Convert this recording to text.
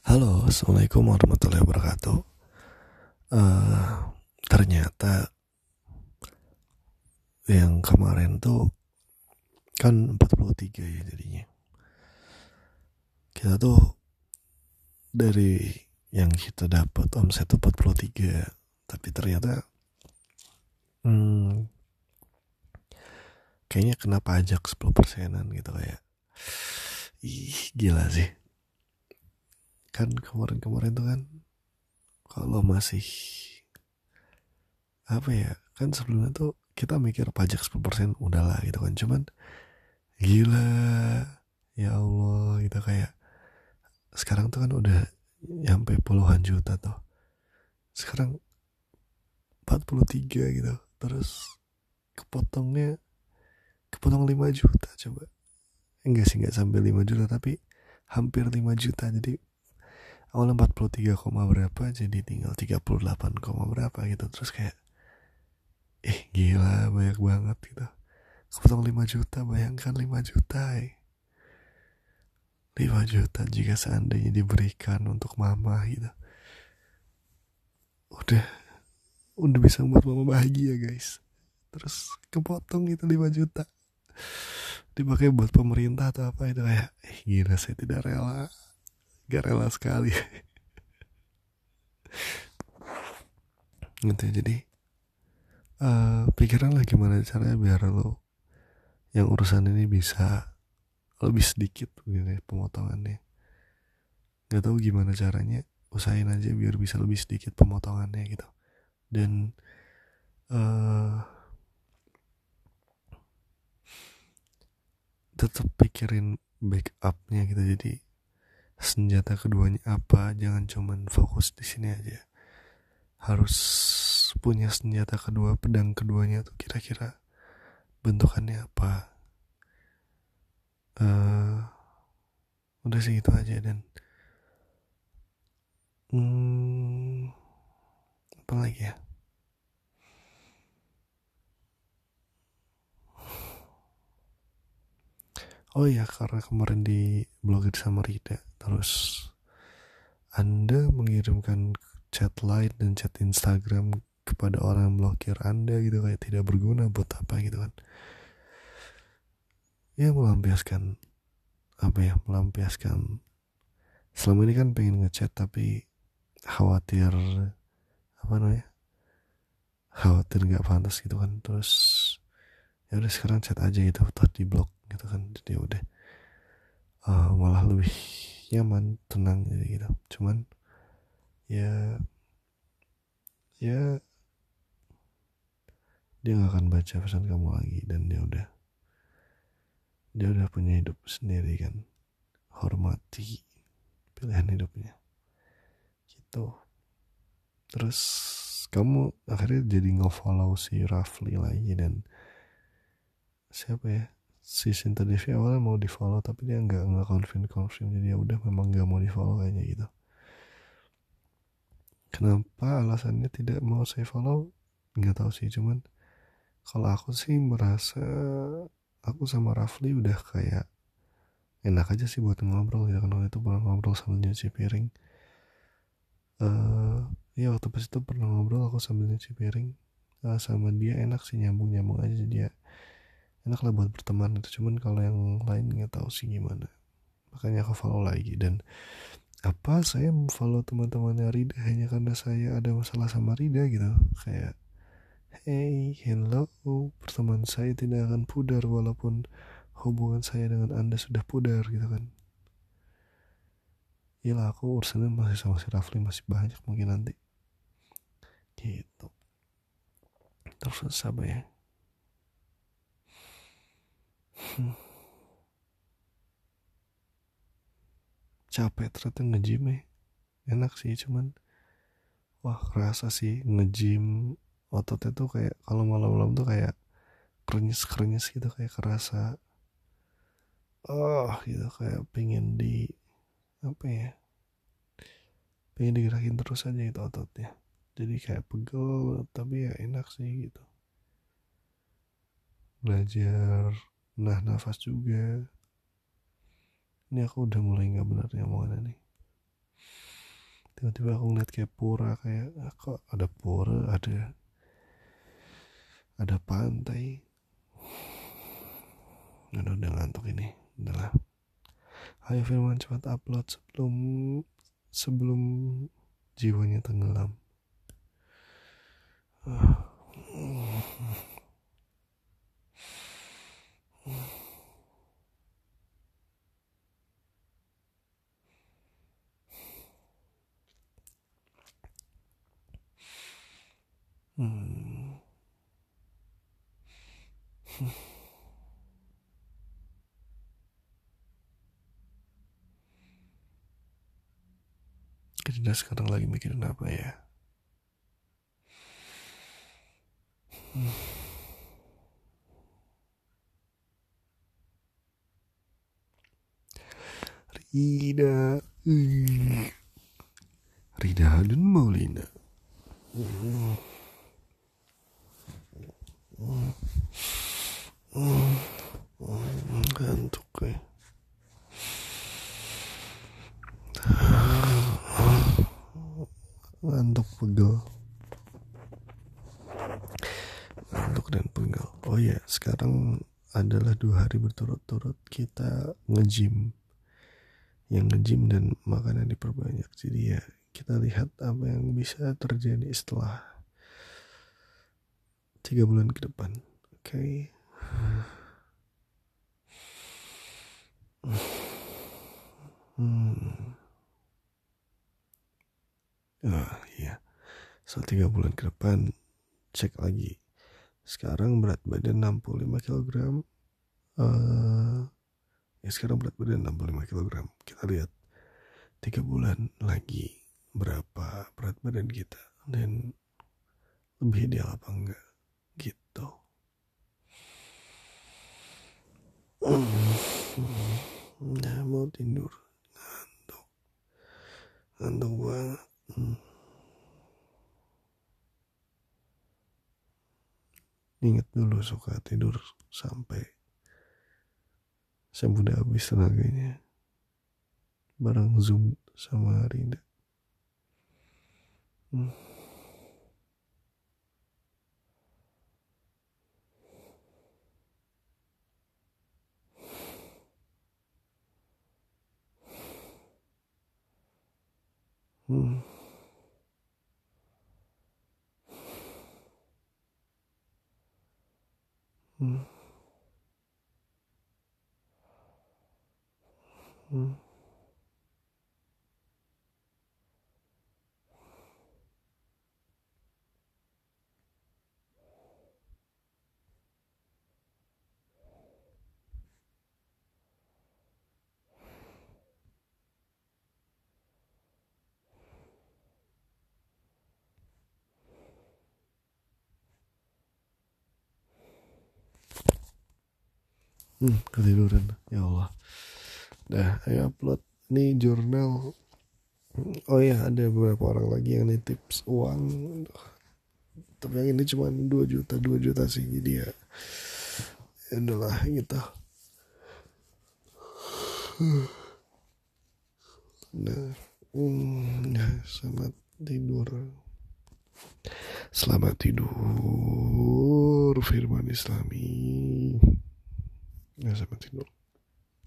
Halo, assalamualaikum warahmatullahi wabarakatuh. Uh, ternyata yang kemarin tuh kan 43 ya jadinya. Kita tuh dari yang kita dapat omset tuh 43, tapi ternyata hmm, kayaknya kena pajak 10 persenan gitu kayak. Ih, gila sih kan kemarin-kemarin tuh kan kalau masih apa ya kan sebelumnya tuh kita mikir pajak 10% udahlah gitu kan. Cuman gila ya Allah gitu kayak sekarang tuh kan udah nyampe puluhan juta tuh. Sekarang 43 gitu terus kepotongnya kepotong 5 juta coba. Enggak sih enggak sampai 5 juta tapi hampir 5 juta. Jadi awalnya 43, berapa jadi tinggal 38, berapa gitu. Terus kayak eh gila banyak banget gitu. Kepotong 5 juta bayangkan 5 juta eh. 5 juta jika seandainya diberikan untuk mama gitu. Udah udah bisa membuat mama bahagia guys. Terus kepotong itu 5 juta. Dipakai buat pemerintah atau apa itu kayak eh, gila saya tidak rela gak rela sekali. Gitu ya, jadi uh, pikiran lah gimana caranya biar lo yang urusan ini bisa lebih sedikit gitu ya pemotongannya. Nggak tahu gimana caranya usahain aja biar bisa lebih sedikit pemotongannya gitu. Dan uh, tetap pikirin backupnya gitu jadi senjata keduanya apa jangan cuman fokus di sini aja. Harus punya senjata kedua pedang keduanya tuh kira-kira bentukannya apa. Uh, udah sih itu aja dan hmm, apa lagi ya? Oh iya karena kemarin di blogger sama Rida terus Anda mengirimkan chat lain dan chat Instagram kepada orang yang blokir Anda gitu kayak tidak berguna buat apa gitu kan. Ya melampiaskan apa ya melampiaskan. Selama ini kan pengen ngechat tapi khawatir apa namanya khawatir nggak pantas gitu kan. Terus ya udah sekarang chat aja gitu di blok gitu kan. Jadi udah uh, malah lebih nyaman tenang jadi gitu. Cuman ya ya dia nggak akan baca pesan kamu lagi dan dia udah dia udah punya hidup sendiri kan. Hormati pilihan hidupnya. Gitu. Terus kamu akhirnya jadi nge-follow si Rafli lagi dan siapa ya si Sinta Devi awalnya mau di follow tapi dia nggak nggak confirm confirm. Jadi ya udah memang nggak mau di follow kayaknya gitu. Kenapa alasannya tidak mau saya follow? Nggak tahu sih cuman kalau aku sih merasa aku sama Rafli udah kayak enak aja sih buat ngobrol ya kan waktu itu pernah ngobrol sambil nyuci piring. Uh, ya waktu pas itu pernah ngobrol aku sambil nyuci piring. Uh, sama dia enak sih nyambung nyambung aja. Jadi ya enak lah buat berteman itu cuman kalau yang lain nggak tahu sih gimana. Makanya aku follow lagi dan apa saya follow teman-temannya Rida hanya karena saya ada masalah sama Rida gitu. Kayak hey hello. Pertemanan saya tidak akan pudar walaupun hubungan saya dengan anda sudah pudar gitu kan. Iya aku urusannya masih sama si Rafli masih banyak mungkin nanti. Gitu. Terus apa ya. Capek ternyata ngejim ya. Enak sih cuman wah kerasa sih ngejim ototnya tuh kayak kalau malam-malam tuh kayak krenyes gitu kayak kerasa oh gitu kayak pengen di apa ya pengen digerakin terus aja itu ototnya. Jadi kayak pegel tapi ya enak sih gitu. Belajar nah nafas juga. Ini aku udah mulai nggak benar nih omongannya nih. Tiba-tiba aku ngeliat kayak pura kayak ah, kok ada pura ada ada pantai? Udah udah ngantuk ini. Udahlah ayo Firman cepat upload sebelum sebelum jiwanya tenggelam Hmm. Sekarang lagi mikirin apa ya? Rida, Rida dan Maulina. Ngantuk ya. Ngantuk pegel. Ngantuk dan pegel. Oh ya, sekarang adalah dua hari berturut-turut kita nge-gym. Yang nge-gym dan makanan diperbanyak. Jadi ya kita lihat apa yang bisa terjadi setelah tiga bulan ke depan. Oke. Okay. hmm. ah iya. Setelah tiga bulan ke depan cek lagi. Sekarang berat badan 65 kg uh, ya sekarang berat badan 65 kg kita lihat tiga bulan lagi berapa berat badan kita dan lebih ideal apa enggak gitu nah mau tidur ngantuk ngantuk banget ingat dulu suka tidur sampai saya udah habis tenaganya bareng zoom sama Rinda. Hmm. Hmm. Hmm. Hmm ketiduran. Ya Allah. Dah ayo upload nih jurnal. Oh ya ada beberapa orang lagi yang nih tips uang tapi yang ini cuma 2 juta 2 juta sih. Jadi ya ya udahlah gitu. Nah hmm, ya selamat tidur. Selamat tidur firman islami ya sampai tidur